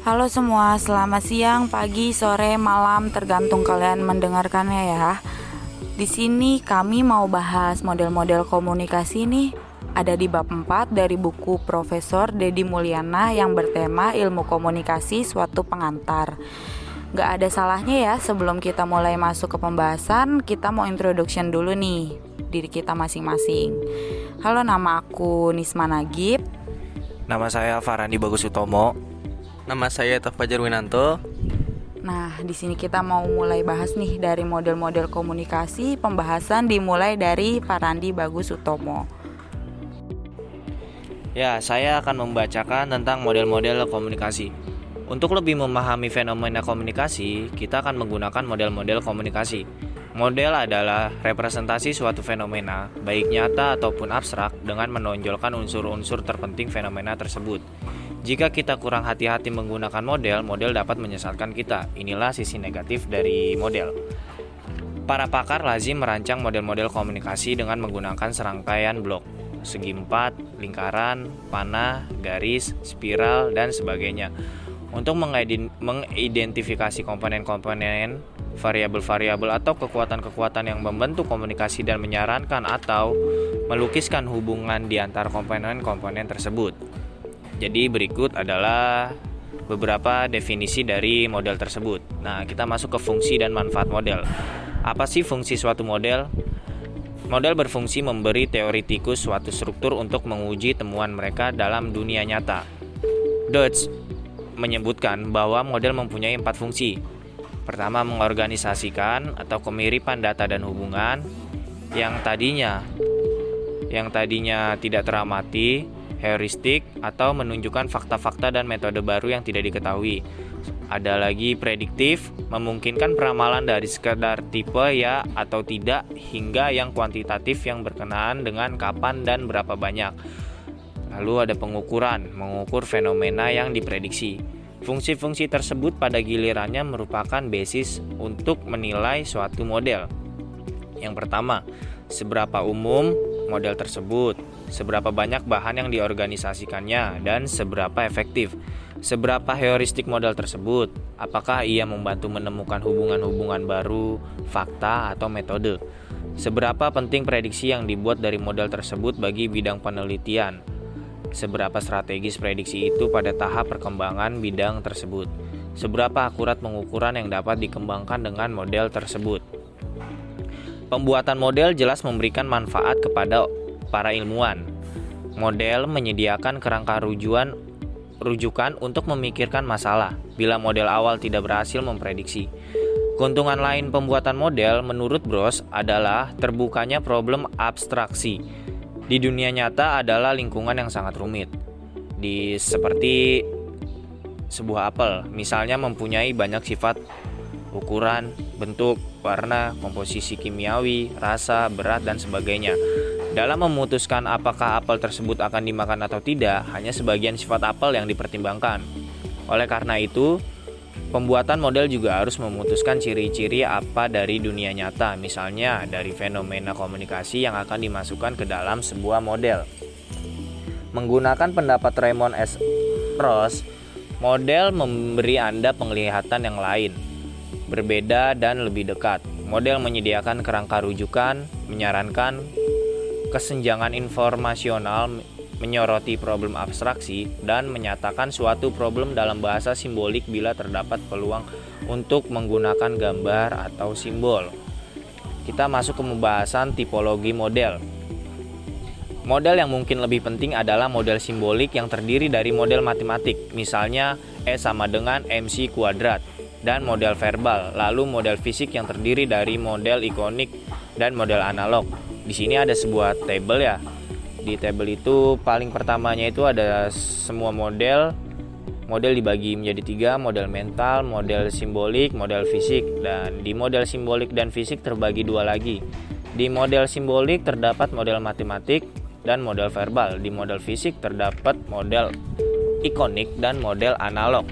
Halo semua, selamat siang, pagi, sore, malam, tergantung kalian mendengarkannya ya. Di sini kami mau bahas model-model komunikasi nih. Ada di bab 4 dari buku Profesor Dedi Mulyana yang bertema ilmu komunikasi suatu pengantar. Gak ada salahnya ya sebelum kita mulai masuk ke pembahasan, kita mau introduction dulu nih diri kita masing-masing. Halo, nama aku Nisma Nagib. Nama saya Farandi Bagus Utomo. Nama saya Taf Fajar Winanto. Nah, di sini kita mau mulai bahas nih dari model-model komunikasi. Pembahasan dimulai dari Farandi Bagus Utomo. Ya, saya akan membacakan tentang model-model komunikasi. Untuk lebih memahami fenomena komunikasi, kita akan menggunakan model-model komunikasi. Model adalah representasi suatu fenomena, baik nyata ataupun abstrak, dengan menonjolkan unsur-unsur terpenting fenomena tersebut. Jika kita kurang hati-hati menggunakan model, model dapat menyesatkan kita. Inilah sisi negatif dari model. Para pakar lazim merancang model-model komunikasi dengan menggunakan serangkaian blok, segi empat, lingkaran, panah, garis, spiral, dan sebagainya. Untuk mengidentifikasi komponen-komponen, variabel-variabel atau kekuatan-kekuatan yang membentuk komunikasi dan menyarankan atau melukiskan hubungan di antara komponen-komponen tersebut. Jadi berikut adalah beberapa definisi dari model tersebut. Nah, kita masuk ke fungsi dan manfaat model. Apa sih fungsi suatu model? Model berfungsi memberi teoritikus suatu struktur untuk menguji temuan mereka dalam dunia nyata. Dodge menyebutkan bahwa model mempunyai empat fungsi. Pertama, mengorganisasikan atau kemiripan data dan hubungan yang tadinya yang tadinya tidak teramati heuristik atau menunjukkan fakta-fakta dan metode baru yang tidak diketahui. Ada lagi prediktif, memungkinkan peramalan dari sekedar tipe ya atau tidak hingga yang kuantitatif yang berkenaan dengan kapan dan berapa banyak. Lalu ada pengukuran, mengukur fenomena yang diprediksi. Fungsi-fungsi tersebut pada gilirannya merupakan basis untuk menilai suatu model. Yang pertama, seberapa umum model tersebut, seberapa banyak bahan yang diorganisasikannya, dan seberapa efektif. Seberapa heuristik model tersebut, apakah ia membantu menemukan hubungan-hubungan baru, fakta, atau metode. Seberapa penting prediksi yang dibuat dari model tersebut bagi bidang penelitian. Seberapa strategis prediksi itu pada tahap perkembangan bidang tersebut. Seberapa akurat pengukuran yang dapat dikembangkan dengan model tersebut. Pembuatan model jelas memberikan manfaat kepada para ilmuwan. Model menyediakan kerangka rujukan rujukan untuk memikirkan masalah bila model awal tidak berhasil memprediksi. Keuntungan lain pembuatan model menurut Bros adalah terbukanya problem abstraksi. Di dunia nyata adalah lingkungan yang sangat rumit. Di seperti sebuah apel, misalnya mempunyai banyak sifat ukuran, bentuk, warna, komposisi kimiawi, rasa, berat, dan sebagainya. Dalam memutuskan apakah apel tersebut akan dimakan atau tidak, hanya sebagian sifat apel yang dipertimbangkan. Oleh karena itu, pembuatan model juga harus memutuskan ciri-ciri apa dari dunia nyata, misalnya dari fenomena komunikasi yang akan dimasukkan ke dalam sebuah model. Menggunakan pendapat Raymond S. Ross, model memberi Anda penglihatan yang lain, berbeda dan lebih dekat. Model menyediakan kerangka rujukan, menyarankan kesenjangan informasional, menyoroti problem abstraksi, dan menyatakan suatu problem dalam bahasa simbolik bila terdapat peluang untuk menggunakan gambar atau simbol. Kita masuk ke pembahasan tipologi model. Model yang mungkin lebih penting adalah model simbolik yang terdiri dari model matematik, misalnya E sama dengan MC kuadrat, dan model verbal, lalu model fisik yang terdiri dari model ikonik dan model analog. Di sini ada sebuah table ya. Di table itu paling pertamanya itu ada semua model. Model dibagi menjadi tiga, model mental, model simbolik, model fisik. Dan di model simbolik dan fisik terbagi dua lagi. Di model simbolik terdapat model matematik dan model verbal. Di model fisik terdapat model ikonik dan model analog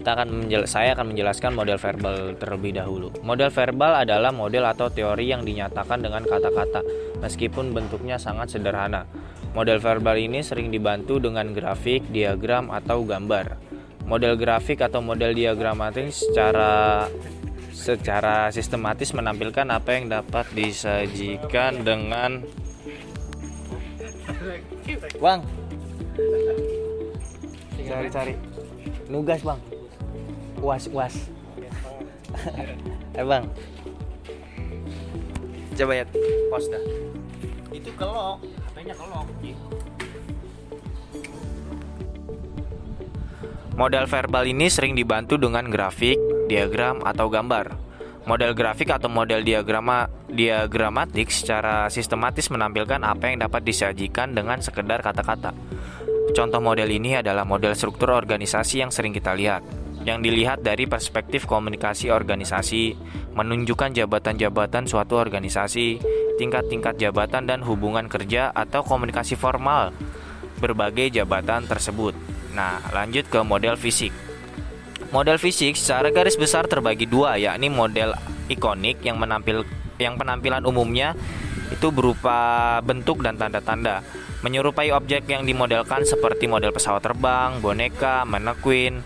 kita akan saya akan menjelaskan model verbal terlebih dahulu. Model verbal adalah model atau teori yang dinyatakan dengan kata-kata, meskipun bentuknya sangat sederhana. Model verbal ini sering dibantu dengan grafik, diagram, atau gambar. Model grafik atau model diagramatik secara secara sistematis menampilkan apa yang dapat disajikan dengan Bang. Cari-cari. Nugas, Bang. Uas, uas. eh, Bang. Coba ya pos dah. Itu kelok, katanya kelok. Model verbal ini sering dibantu dengan grafik, diagram, atau gambar. Model grafik atau model diagrama diagramatik secara sistematis menampilkan apa yang dapat disajikan dengan sekedar kata-kata. Contoh model ini adalah model struktur organisasi yang sering kita lihat. Yang dilihat dari perspektif komunikasi organisasi, menunjukkan jabatan-jabatan suatu organisasi, tingkat-tingkat jabatan dan hubungan kerja atau komunikasi formal berbagai jabatan tersebut. Nah, lanjut ke model fisik. Model fisik secara garis besar terbagi dua, yakni model ikonik yang menampil yang penampilan umumnya itu berupa bentuk dan tanda-tanda, menyerupai objek yang dimodelkan seperti model pesawat terbang, boneka, manekuin,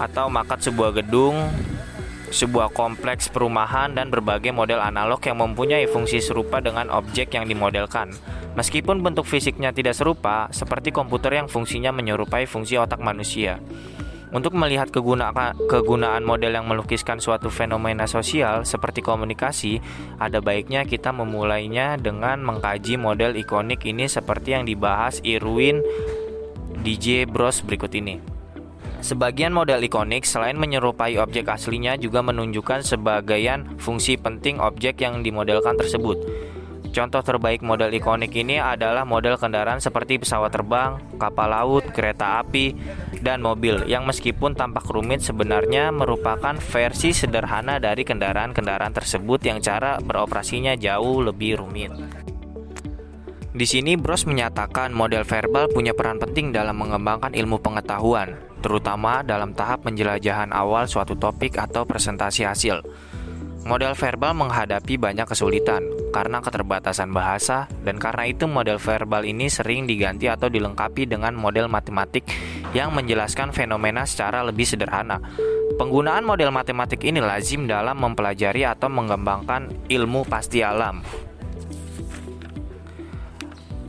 atau makat sebuah gedung, sebuah kompleks perumahan dan berbagai model analog yang mempunyai fungsi serupa dengan objek yang dimodelkan. Meskipun bentuk fisiknya tidak serupa, seperti komputer yang fungsinya menyerupai fungsi otak manusia. Untuk melihat kegunaan, kegunaan model yang melukiskan suatu fenomena sosial seperti komunikasi, ada baiknya kita memulainya dengan mengkaji model ikonik ini seperti yang dibahas Irwin DJ Bros berikut ini. Sebagian model ikonik selain menyerupai objek aslinya juga menunjukkan sebagian fungsi penting objek yang dimodelkan tersebut. Contoh terbaik model ikonik ini adalah model kendaraan seperti pesawat terbang, kapal laut, kereta api, dan mobil yang meskipun tampak rumit sebenarnya merupakan versi sederhana dari kendaraan-kendaraan tersebut yang cara beroperasinya jauh lebih rumit. Di sini Bros menyatakan model verbal punya peran penting dalam mengembangkan ilmu pengetahuan, terutama dalam tahap penjelajahan awal suatu topik atau presentasi hasil. Model verbal menghadapi banyak kesulitan karena keterbatasan bahasa dan karena itu model verbal ini sering diganti atau dilengkapi dengan model matematik yang menjelaskan fenomena secara lebih sederhana. Penggunaan model matematik ini lazim dalam mempelajari atau mengembangkan ilmu pasti alam.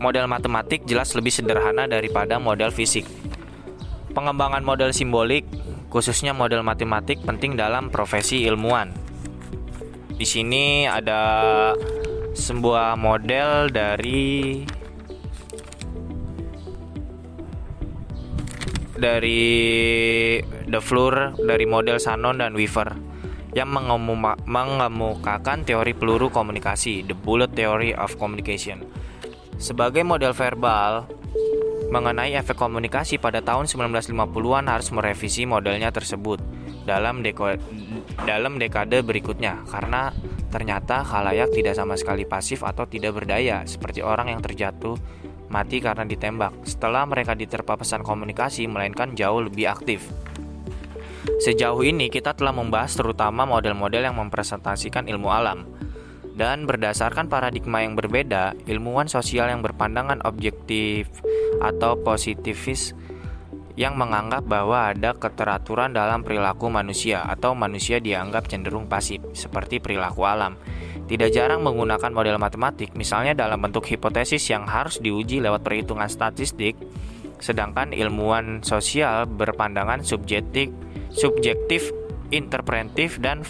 Model matematik jelas lebih sederhana daripada model fisik. Pengembangan model simbolik, khususnya model matematik penting dalam profesi ilmuwan di sini ada sebuah model dari dari The Floor dari model Shannon dan Weaver yang mengemukakan teori peluru komunikasi, the bullet theory of communication. Sebagai model verbal mengenai efek komunikasi pada tahun 1950-an harus merevisi modelnya tersebut dalam deko dalam dekade berikutnya karena ternyata khalayak tidak sama sekali pasif atau tidak berdaya seperti orang yang terjatuh mati karena ditembak setelah mereka diterpa pesan komunikasi melainkan jauh lebih aktif. Sejauh ini kita telah membahas terutama model-model yang mempresentasikan ilmu alam. Dan berdasarkan paradigma yang berbeda, ilmuwan sosial yang berpandangan objektif atau positivis yang menganggap bahwa ada keteraturan dalam perilaku manusia atau manusia dianggap cenderung pasif seperti perilaku alam. Tidak jarang menggunakan model matematik, misalnya dalam bentuk hipotesis yang harus diuji lewat perhitungan statistik, sedangkan ilmuwan sosial berpandangan subjektif, subjektif, interpretif dan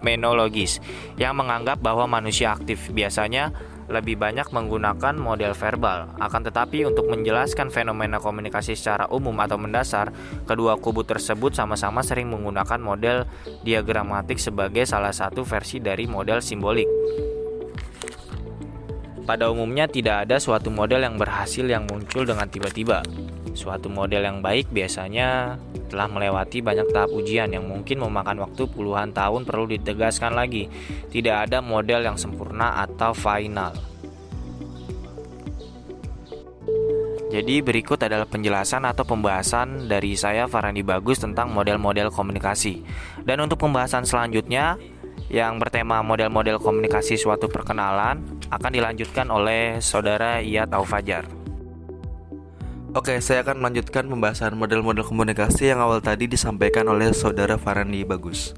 fenomenologis yang menganggap bahwa manusia aktif biasanya lebih banyak menggunakan model verbal. Akan tetapi untuk menjelaskan fenomena komunikasi secara umum atau mendasar, kedua kubu tersebut sama-sama sering menggunakan model diagramatik sebagai salah satu versi dari model simbolik. Pada umumnya tidak ada suatu model yang berhasil yang muncul dengan tiba-tiba. Suatu model yang baik biasanya telah melewati banyak tahap ujian yang mungkin memakan waktu puluhan tahun perlu ditegaskan lagi. Tidak ada model yang sempurna atau final. Jadi berikut adalah penjelasan atau pembahasan dari saya Farandi Bagus tentang model-model komunikasi. Dan untuk pembahasan selanjutnya yang bertema model-model komunikasi suatu perkenalan akan dilanjutkan oleh saudara Iyat Aufajar. Oke, saya akan melanjutkan pembahasan model-model komunikasi yang awal tadi disampaikan oleh saudara Farandi Bagus.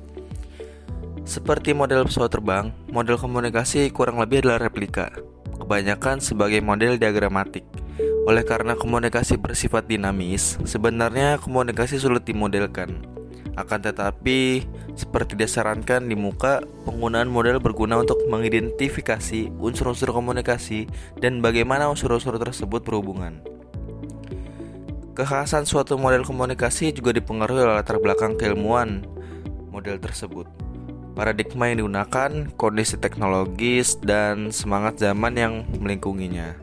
Seperti model pesawat terbang, model komunikasi kurang lebih adalah replika, kebanyakan sebagai model diagramatik. Oleh karena komunikasi bersifat dinamis, sebenarnya komunikasi sulit dimodelkan. Akan tetapi, seperti disarankan di muka, penggunaan model berguna untuk mengidentifikasi unsur-unsur komunikasi dan bagaimana unsur-unsur tersebut berhubungan. Kekhasan suatu model komunikasi juga dipengaruhi oleh latar belakang keilmuan model tersebut. Paradigma yang digunakan, kondisi teknologis, dan semangat zaman yang melingkunginya.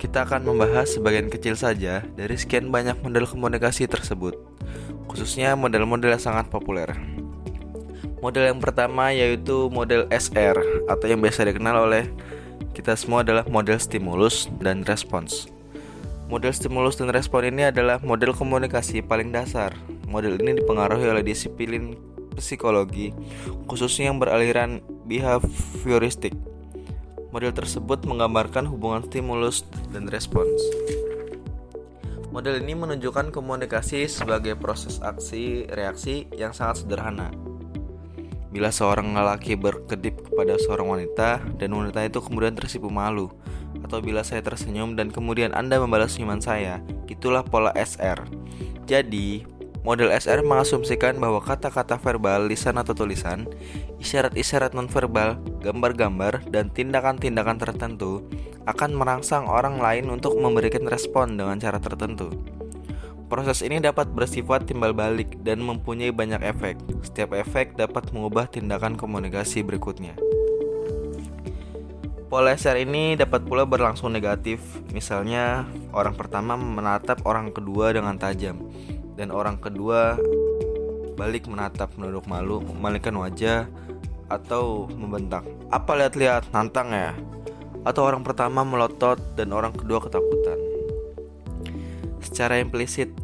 Kita akan membahas sebagian kecil saja dari sekian banyak model komunikasi tersebut, khususnya model-model yang sangat populer. Model yang pertama yaitu model SR atau yang biasa dikenal oleh kita semua adalah model stimulus dan respons. Model stimulus dan respon ini adalah model komunikasi paling dasar. Model ini dipengaruhi oleh disiplin psikologi, khususnya yang beraliran behavioristik. Model tersebut menggambarkan hubungan stimulus dan respons. Model ini menunjukkan komunikasi sebagai proses aksi reaksi yang sangat sederhana. Bila seorang lelaki berkedip kepada seorang wanita dan wanita itu kemudian tersipu malu, atau bila saya tersenyum dan kemudian Anda membalas senyuman saya, itulah pola SR. Jadi, model SR mengasumsikan bahwa kata-kata verbal, lisan atau tulisan, isyarat-isyarat nonverbal, gambar-gambar, dan tindakan-tindakan tertentu akan merangsang orang lain untuk memberikan respon dengan cara tertentu. Proses ini dapat bersifat timbal balik dan mempunyai banyak efek. Setiap efek dapat mengubah tindakan komunikasi berikutnya. Pola SR ini dapat pula berlangsung negatif. Misalnya, orang pertama menatap orang kedua dengan tajam dan orang kedua balik menatap menunduk malu, memalingkan wajah atau membentak. Apa lihat-lihat, nantang ya? Atau orang pertama melotot dan orang kedua ketakutan. Secara implisit,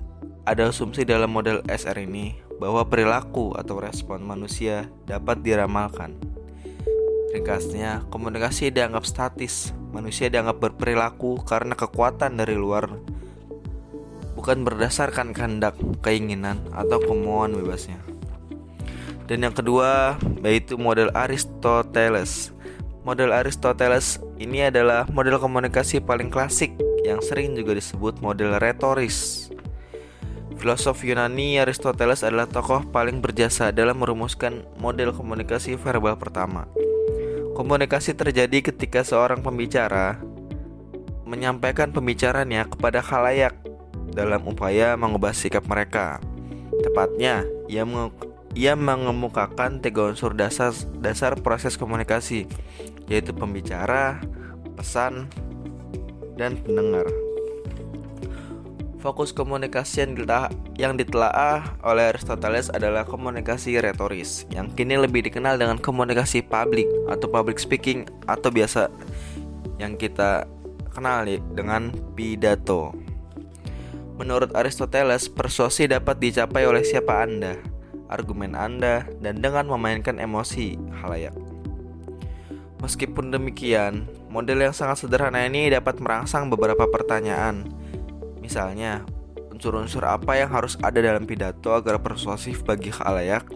ada asumsi dalam model SR ini bahwa perilaku atau respon manusia dapat diramalkan. Ringkasnya, komunikasi dianggap statis. Manusia dianggap berperilaku karena kekuatan dari luar, bukan berdasarkan kehendak, keinginan, atau kemauan bebasnya. Dan yang kedua, yaitu model Aristoteles. Model Aristoteles ini adalah model komunikasi paling klasik yang sering juga disebut model retoris. Filosof Yunani Aristoteles adalah tokoh paling berjasa dalam merumuskan model komunikasi verbal pertama. Komunikasi terjadi ketika seorang pembicara menyampaikan pembicaranya kepada khalayak dalam upaya mengubah sikap mereka. Tepatnya, ia, meng ia mengemukakan tiga unsur dasar dasar proses komunikasi, yaitu pembicara, pesan, dan pendengar. Fokus komunikasi yang, ditela yang ditelaah oleh Aristoteles adalah komunikasi retoris, yang kini lebih dikenal dengan komunikasi publik atau public speaking atau biasa yang kita kenal dengan pidato. Menurut Aristoteles, persuasi dapat dicapai oleh siapa Anda, argumen Anda, dan dengan memainkan emosi halayak. Meskipun demikian, model yang sangat sederhana ini dapat merangsang beberapa pertanyaan Misalnya, unsur-unsur apa yang harus ada dalam pidato agar persuasif bagi khalayak?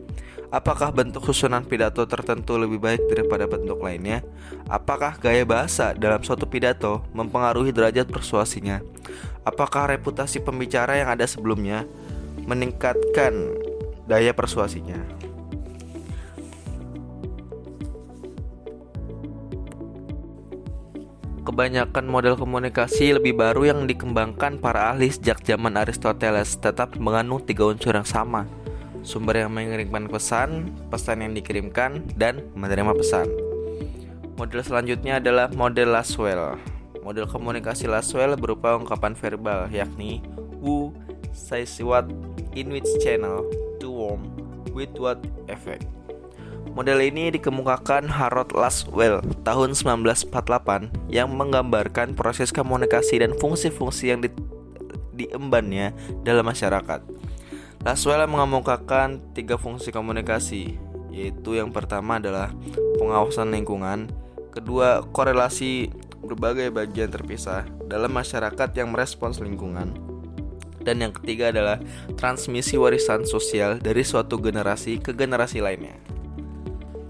Apakah bentuk susunan pidato tertentu lebih baik daripada bentuk lainnya? Apakah gaya bahasa dalam suatu pidato mempengaruhi derajat persuasinya? Apakah reputasi pembicara yang ada sebelumnya meningkatkan daya persuasinya? Kebanyakan model komunikasi lebih baru yang dikembangkan para ahli sejak zaman Aristoteles tetap mengandung tiga unsur yang sama. Sumber yang mengirimkan pesan, pesan yang dikirimkan, dan menerima pesan. Model selanjutnya adalah model Laswell. Model komunikasi Laswell berupa ungkapan verbal yakni who, says what, in which channel, to whom, with what effect. Model ini dikemukakan Harold Laswell tahun 1948 yang menggambarkan proses komunikasi dan fungsi-fungsi yang di, diembannya dalam masyarakat. Laswell mengemukakan tiga fungsi komunikasi, yaitu yang pertama adalah pengawasan lingkungan, kedua korelasi berbagai bagian terpisah, dalam masyarakat yang merespons lingkungan. Dan yang ketiga adalah transmisi warisan sosial dari suatu generasi ke generasi lainnya.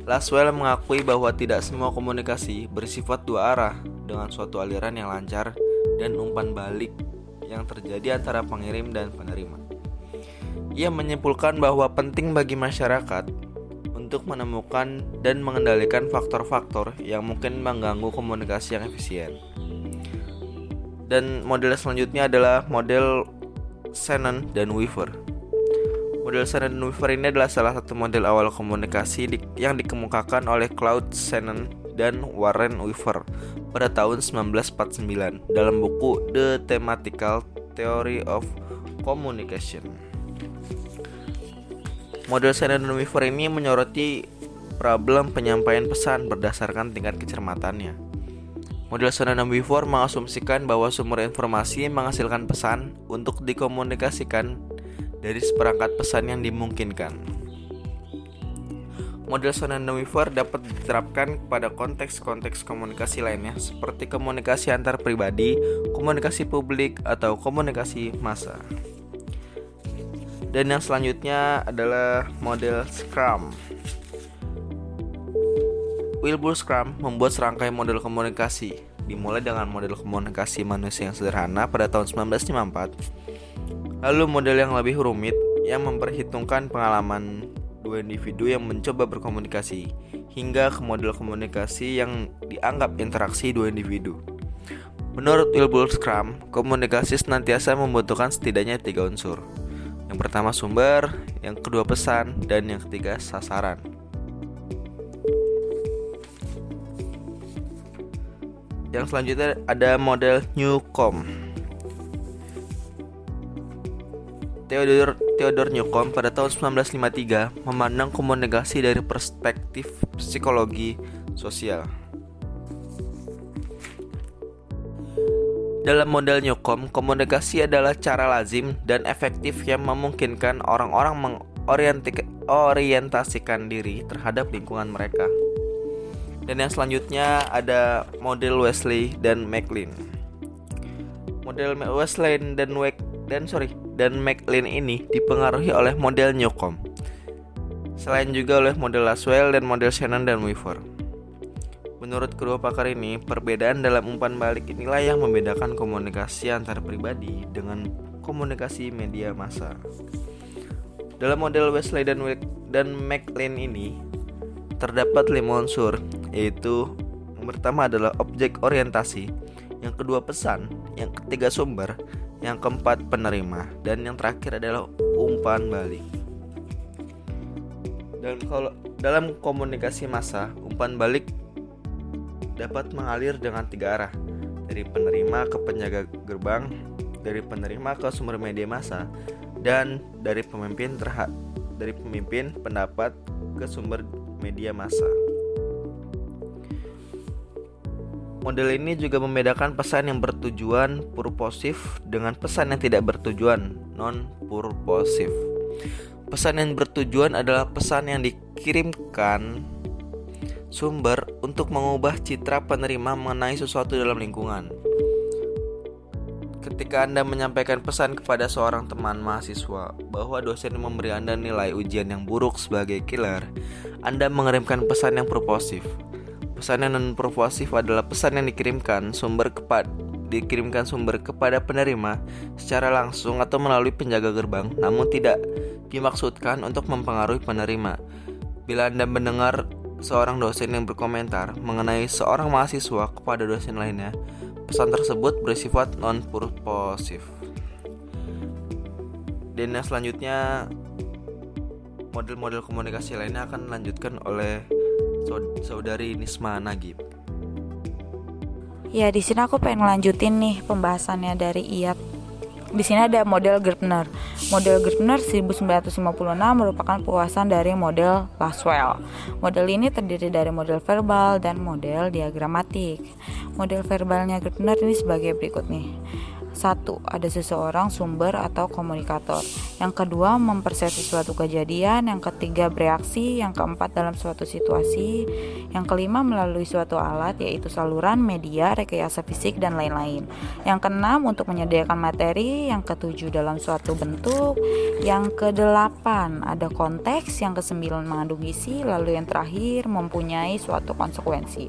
Laswell mengakui bahwa tidak semua komunikasi bersifat dua arah dengan suatu aliran yang lancar dan umpan balik yang terjadi antara pengirim dan penerima. Ia menyimpulkan bahwa penting bagi masyarakat untuk menemukan dan mengendalikan faktor-faktor yang mungkin mengganggu komunikasi yang efisien. Dan model selanjutnya adalah model Shannon dan Weaver. Model Shannon dan Weaver ini adalah salah satu model awal komunikasi di, yang dikemukakan oleh Claude Shannon dan Warren Weaver pada tahun 1949 dalam buku The Thematical Theory of Communication. Model Shannon dan Weaver ini menyoroti problem penyampaian pesan berdasarkan tingkat kecermatannya. Model Shannon Weaver mengasumsikan bahwa sumber informasi menghasilkan pesan untuk dikomunikasikan dari seperangkat pesan yang dimungkinkan. Model Shannon Weaver dapat diterapkan pada konteks-konteks komunikasi lainnya seperti komunikasi antar pribadi, komunikasi publik, atau komunikasi massa. Dan yang selanjutnya adalah model Scrum. Wilbur Scrum membuat serangkai model komunikasi, dimulai dengan model komunikasi manusia yang sederhana pada tahun 1954, lalu model yang lebih rumit yang memperhitungkan pengalaman dua individu yang mencoba berkomunikasi, hingga ke model komunikasi yang dianggap interaksi dua individu. Menurut Wilbur Scrum, komunikasi senantiasa membutuhkan setidaknya tiga unsur. Yang pertama sumber, yang kedua pesan, dan yang ketiga sasaran. Yang selanjutnya ada model Newcomb. Theodore Theodore Newcomb pada tahun 1953 memandang komunikasi dari perspektif psikologi sosial. Dalam model Newcomb, komunikasi adalah cara lazim dan efektif yang memungkinkan orang-orang mengorientasikan diri terhadap lingkungan mereka. Dan yang selanjutnya ada model Wesley dan McLean. Model Wesley dan dan sorry dan McLean ini dipengaruhi oleh model Newcomb. Selain juga oleh model Laswell dan model Shannon dan Weaver. Menurut kedua pakar ini, perbedaan dalam umpan balik inilah yang membedakan komunikasi antar pribadi dengan komunikasi media massa. Dalam model Wesley dan, dan McLean ini, terdapat lima unsur yaitu yang pertama adalah objek orientasi, yang kedua pesan, yang ketiga sumber, yang keempat penerima, dan yang terakhir adalah umpan balik. Dan kalau dalam komunikasi massa, umpan balik dapat mengalir dengan tiga arah, dari penerima ke penjaga gerbang, dari penerima ke sumber media massa, dan dari pemimpin terhadap dari pemimpin pendapat ke sumber media massa. Model ini juga membedakan pesan yang bertujuan purposif dengan pesan yang tidak bertujuan non-purposif. Pesan yang bertujuan adalah pesan yang dikirimkan sumber untuk mengubah citra penerima mengenai sesuatu dalam lingkungan. Ketika Anda menyampaikan pesan kepada seorang teman mahasiswa bahwa dosen memberi Anda nilai ujian yang buruk sebagai killer, Anda mengirimkan pesan yang purposif. Pesan yang non persuasif adalah pesan yang dikirimkan sumber kepada dikirimkan sumber kepada penerima secara langsung atau melalui penjaga gerbang, namun tidak dimaksudkan untuk mempengaruhi penerima. Bila Anda mendengar seorang dosen yang berkomentar mengenai seorang mahasiswa kepada dosen lainnya, pesan tersebut bersifat non-purposif. Dan yang selanjutnya, model-model komunikasi lainnya akan dilanjutkan oleh saudari Nisma Nagib. Ya, di sini aku pengen lanjutin nih pembahasannya dari Iyat. Di sini ada model Gertner. Model Gertner 1956 merupakan puasan dari model Laswell. Model ini terdiri dari model verbal dan model diagramatik. Model verbalnya Gertner ini sebagai berikut nih. Satu, ada seseorang sumber atau komunikator. Yang kedua, mempersepsi suatu kejadian. Yang ketiga, bereaksi. Yang keempat, dalam suatu situasi. Yang kelima, melalui suatu alat, yaitu saluran, media, rekayasa fisik, dan lain-lain. Yang keenam, untuk menyediakan materi. Yang ketujuh, dalam suatu bentuk. Yang kedelapan, ada konteks. Yang kesembilan, mengandung isi. Lalu yang terakhir, mempunyai suatu konsekuensi.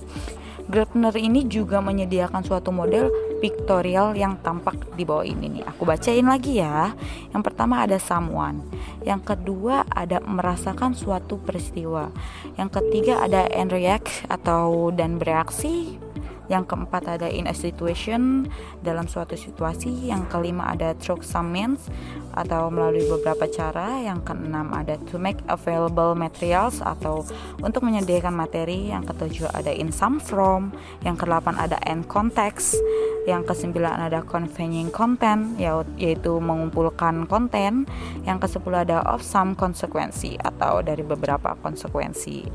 Gertner ini juga menyediakan suatu model pictorial yang tampak di bawah ini nih. Aku bacain lagi ya. Yang pertama ada someone. Yang kedua ada merasakan suatu peristiwa. Yang ketiga ada and react atau dan bereaksi. Yang keempat ada in a situation dalam suatu situasi. Yang kelima ada through some means atau melalui beberapa cara. Yang keenam ada to make available materials atau untuk menyediakan materi. Yang ketujuh ada in some from. Yang kedelapan ada in context. Yang kesembilan ada conveying content yaitu mengumpulkan konten. Yang kesepuluh ada of some konsekuensi atau dari beberapa konsekuensi.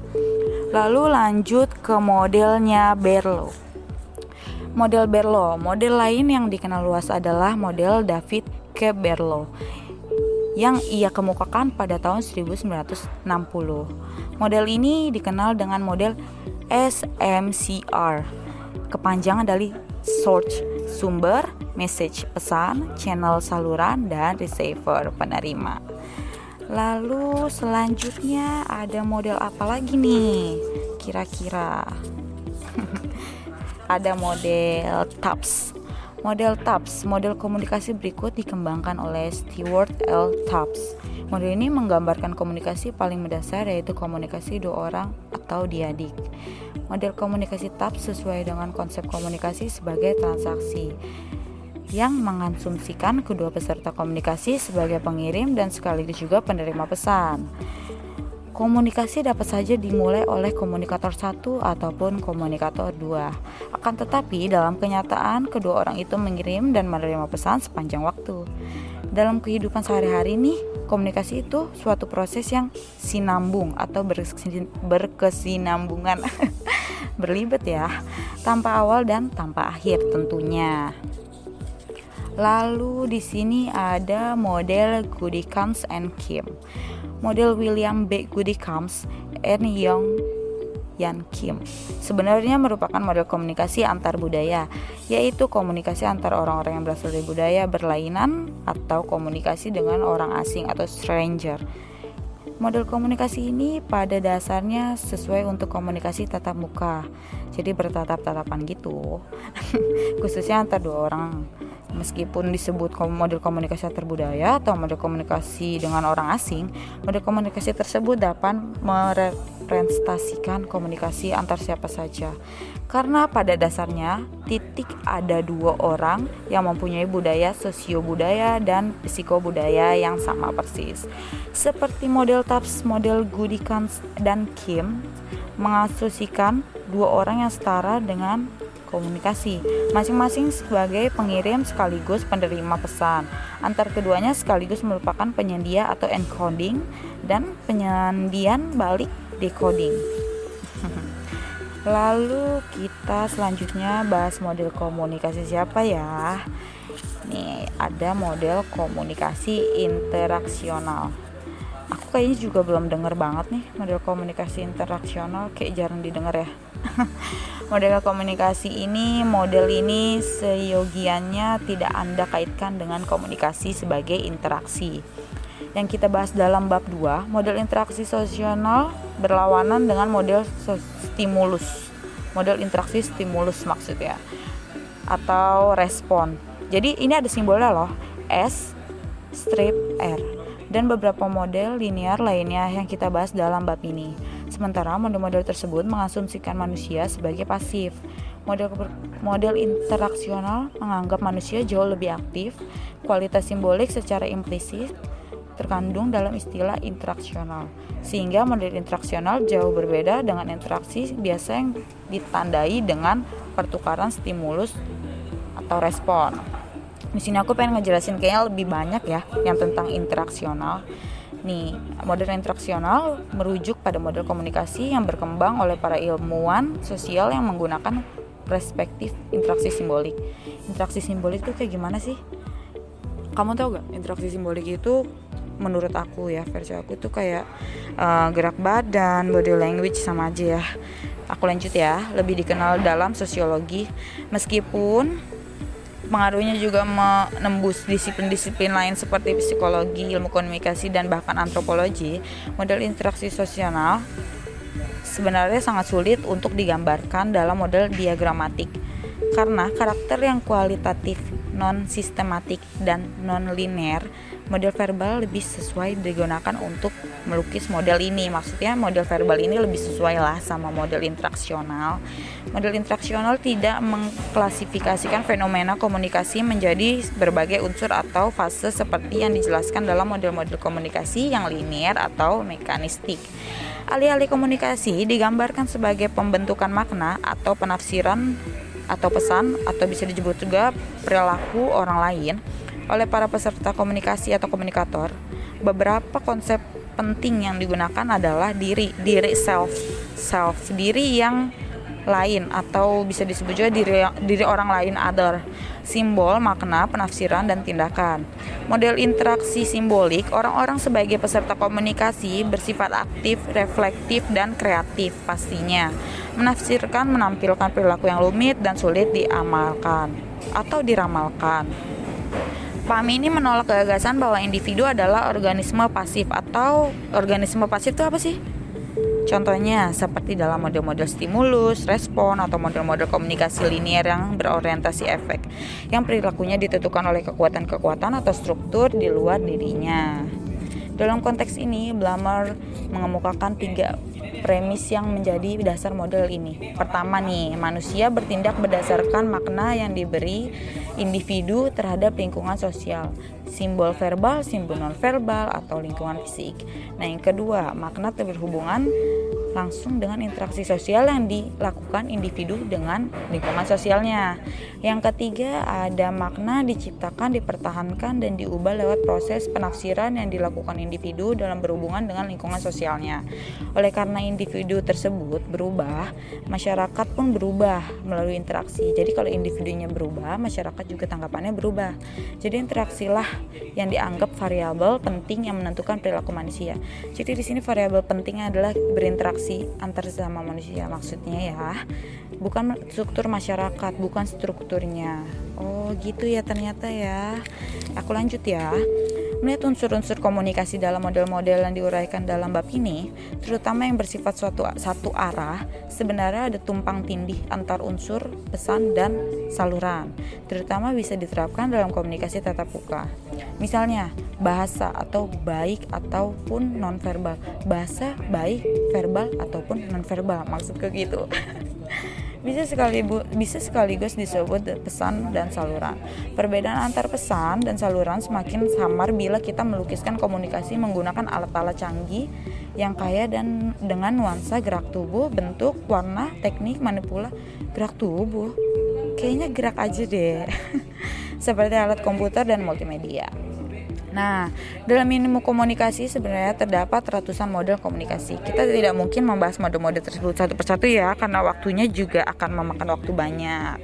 Lalu lanjut ke modelnya Berlo. Model Berlo, model lain yang dikenal luas adalah model David K. Berlo yang ia kemukakan pada tahun 1960. Model ini dikenal dengan model SMCR, kepanjangan dari source sumber, message pesan, channel saluran, dan receiver penerima. Lalu selanjutnya ada model apa lagi nih? Kira-kira ada model TAPS. Model TAPS, model komunikasi berikut dikembangkan oleh Stewart L. TAPS. Model ini menggambarkan komunikasi paling mendasar yaitu komunikasi dua orang atau diadik. Model komunikasi TAPS sesuai dengan konsep komunikasi sebagai transaksi yang mengasumsikan kedua peserta komunikasi sebagai pengirim dan sekaligus juga penerima pesan. Komunikasi dapat saja dimulai oleh komunikator satu ataupun komunikator dua. Akan tetapi dalam kenyataan kedua orang itu mengirim dan menerima pesan sepanjang waktu. Dalam kehidupan sehari-hari nih, komunikasi itu suatu proses yang sinambung atau berkesinambungan. Berlibet ya, tanpa awal dan tanpa akhir tentunya. Lalu di sini ada model Goodicams and Kim model William B. Goody Combs and Young Yan Kim. Sebenarnya merupakan model komunikasi antar budaya, yaitu komunikasi antar orang-orang yang berasal dari budaya berlainan atau komunikasi dengan orang asing atau stranger. Model komunikasi ini pada dasarnya sesuai untuk komunikasi tatap muka, jadi bertatap-tatapan gitu, khususnya antar dua orang meskipun disebut model komunikasi antar budaya atau model komunikasi dengan orang asing, model komunikasi tersebut dapat merepresentasikan komunikasi antar siapa saja. Karena pada dasarnya titik ada dua orang yang mempunyai budaya sosio budaya dan psiko budaya yang sama persis. Seperti model TAPS, model Gudikans dan Kim mengasosikan dua orang yang setara dengan komunikasi, masing-masing sebagai pengirim sekaligus penerima pesan. Antar keduanya sekaligus merupakan penyedia atau encoding dan penyandian balik decoding. Lalu kita selanjutnya bahas model komunikasi siapa ya? Nih, ada model komunikasi interaksional. Aku kayaknya juga belum denger banget nih model komunikasi interaksional, kayak jarang didengar ya. model komunikasi ini, model ini seyogiannya tidak Anda kaitkan dengan komunikasi sebagai interaksi. Yang kita bahas dalam bab 2, model interaksi sosial berlawanan dengan model stimulus. Model interaksi stimulus maksudnya. Atau respon. Jadi ini ada simbolnya loh. S strip R dan beberapa model linear lainnya yang kita bahas dalam bab ini. Sementara model-model tersebut mengasumsikan manusia sebagai pasif. Model model interaksional menganggap manusia jauh lebih aktif. Kualitas simbolik secara implisit terkandung dalam istilah interaksional. Sehingga model interaksional jauh berbeda dengan interaksi biasa yang ditandai dengan pertukaran stimulus atau respon. Di sini aku pengen ngejelasin kayaknya lebih banyak ya yang tentang interaksional. Nih, model interaksional merujuk pada model komunikasi yang berkembang oleh para ilmuwan sosial yang menggunakan perspektif interaksi simbolik. Interaksi simbolik itu kayak gimana sih? Kamu tahu gak interaksi simbolik itu menurut aku ya versi aku tuh kayak uh, gerak badan, body language sama aja ya. Aku lanjut ya, lebih dikenal dalam sosiologi meskipun pengaruhnya juga menembus disiplin-disiplin lain seperti psikologi, ilmu komunikasi dan bahkan antropologi. Model interaksi sosial sebenarnya sangat sulit untuk digambarkan dalam model diagramatik karena karakter yang kualitatif, non sistematik dan non linear model verbal lebih sesuai digunakan untuk melukis model ini. Maksudnya model verbal ini lebih sesuai lah sama model interaksional. Model interaksional tidak mengklasifikasikan fenomena komunikasi menjadi berbagai unsur atau fase seperti yang dijelaskan dalam model-model komunikasi yang linier atau mekanistik. Alih-alih komunikasi digambarkan sebagai pembentukan makna atau penafsiran atau pesan atau bisa disebut juga perilaku orang lain oleh para peserta komunikasi atau komunikator, beberapa konsep penting yang digunakan adalah diri, diri self, self, diri yang lain atau bisa disebut juga diri diri orang lain other. Simbol makna penafsiran dan tindakan. Model interaksi simbolik orang-orang sebagai peserta komunikasi bersifat aktif reflektif dan kreatif pastinya. Menafsirkan menampilkan perilaku yang rumit dan sulit diamalkan atau diramalkan Pahami ini menolak gagasan bahwa individu adalah organisme pasif atau organisme pasif itu apa sih? Contohnya seperti dalam model-model stimulus, respon, atau model-model komunikasi linier yang berorientasi efek yang perilakunya ditentukan oleh kekuatan-kekuatan atau struktur di luar dirinya. Dalam konteks ini, Blamer mengemukakan tiga premis yang menjadi dasar model ini. Pertama nih, manusia bertindak berdasarkan makna yang diberi individu terhadap lingkungan sosial, simbol verbal, simbol nonverbal atau lingkungan fisik. Nah, yang kedua, makna berhubungan langsung dengan interaksi sosial yang dilakukan individu dengan lingkungan sosialnya. Yang ketiga, ada makna diciptakan, dipertahankan, dan diubah lewat proses penafsiran yang dilakukan individu dalam berhubungan dengan lingkungan sosialnya. Oleh karena individu tersebut berubah, masyarakat pun berubah melalui interaksi. Jadi kalau individunya berubah, masyarakat juga tanggapannya berubah. Jadi interaksilah yang dianggap variabel penting yang menentukan perilaku manusia. Jadi di sini variabel pentingnya adalah berinteraksi interaksi antar sesama manusia maksudnya ya bukan struktur masyarakat bukan strukturnya oh gitu ya ternyata ya aku lanjut ya Melihat unsur-unsur komunikasi dalam model-model yang diuraikan dalam bab ini, terutama yang bersifat suatu satu arah, sebenarnya ada tumpang tindih antar unsur, pesan, dan saluran, terutama bisa diterapkan dalam komunikasi tatap muka. Misalnya, bahasa atau baik ataupun nonverbal. Bahasa baik, verbal ataupun nonverbal. Maksudku gitu. bisa sekaligus bisa sekaligus disebut pesan dan saluran. Perbedaan antar pesan dan saluran semakin samar bila kita melukiskan komunikasi menggunakan alat-alat canggih yang kaya dan dengan nuansa gerak tubuh, bentuk, warna, teknik, manipula gerak tubuh. Kayaknya gerak aja deh. Seperti alat komputer dan multimedia. Nah, dalam ilmu komunikasi sebenarnya terdapat ratusan model komunikasi. Kita tidak mungkin membahas model-model tersebut satu persatu ya, karena waktunya juga akan memakan waktu banyak.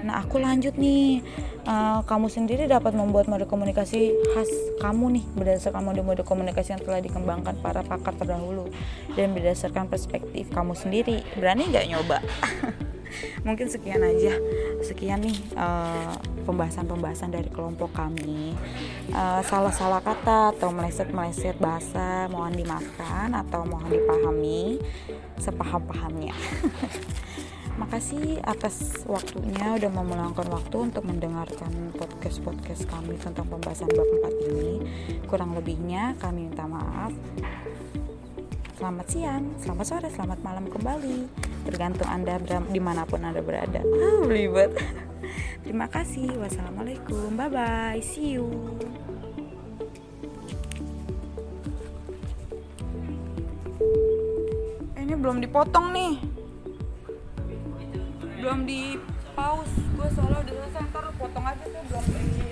Nah, aku lanjut nih. Uh, kamu sendiri dapat membuat model komunikasi khas kamu nih berdasarkan model-model komunikasi yang telah dikembangkan para pakar terdahulu dan berdasarkan perspektif kamu sendiri. Berani nggak nyoba? mungkin sekian aja sekian nih uh, pembahasan-pembahasan dari kelompok kami. Uh, salah-salah kata atau meleset-meleset bahasa mohon dimaafkan atau mohon dipahami sepaham-pahamnya. Makasih atas waktunya udah mau meluangkan waktu untuk mendengarkan podcast-podcast kami tentang pembahasan bab 4 ini. Kurang lebihnya kami minta maaf. Selamat siang, selamat sore, selamat malam kembali. Tergantung Anda di mana pun Anda berada. Ah, ribet Terima kasih, wassalamualaikum, bye-bye, see you. Eh, Ini belum dipotong nih. Belum di pause. Gue soalnya udah selesai, ntar potong aja tuh belum di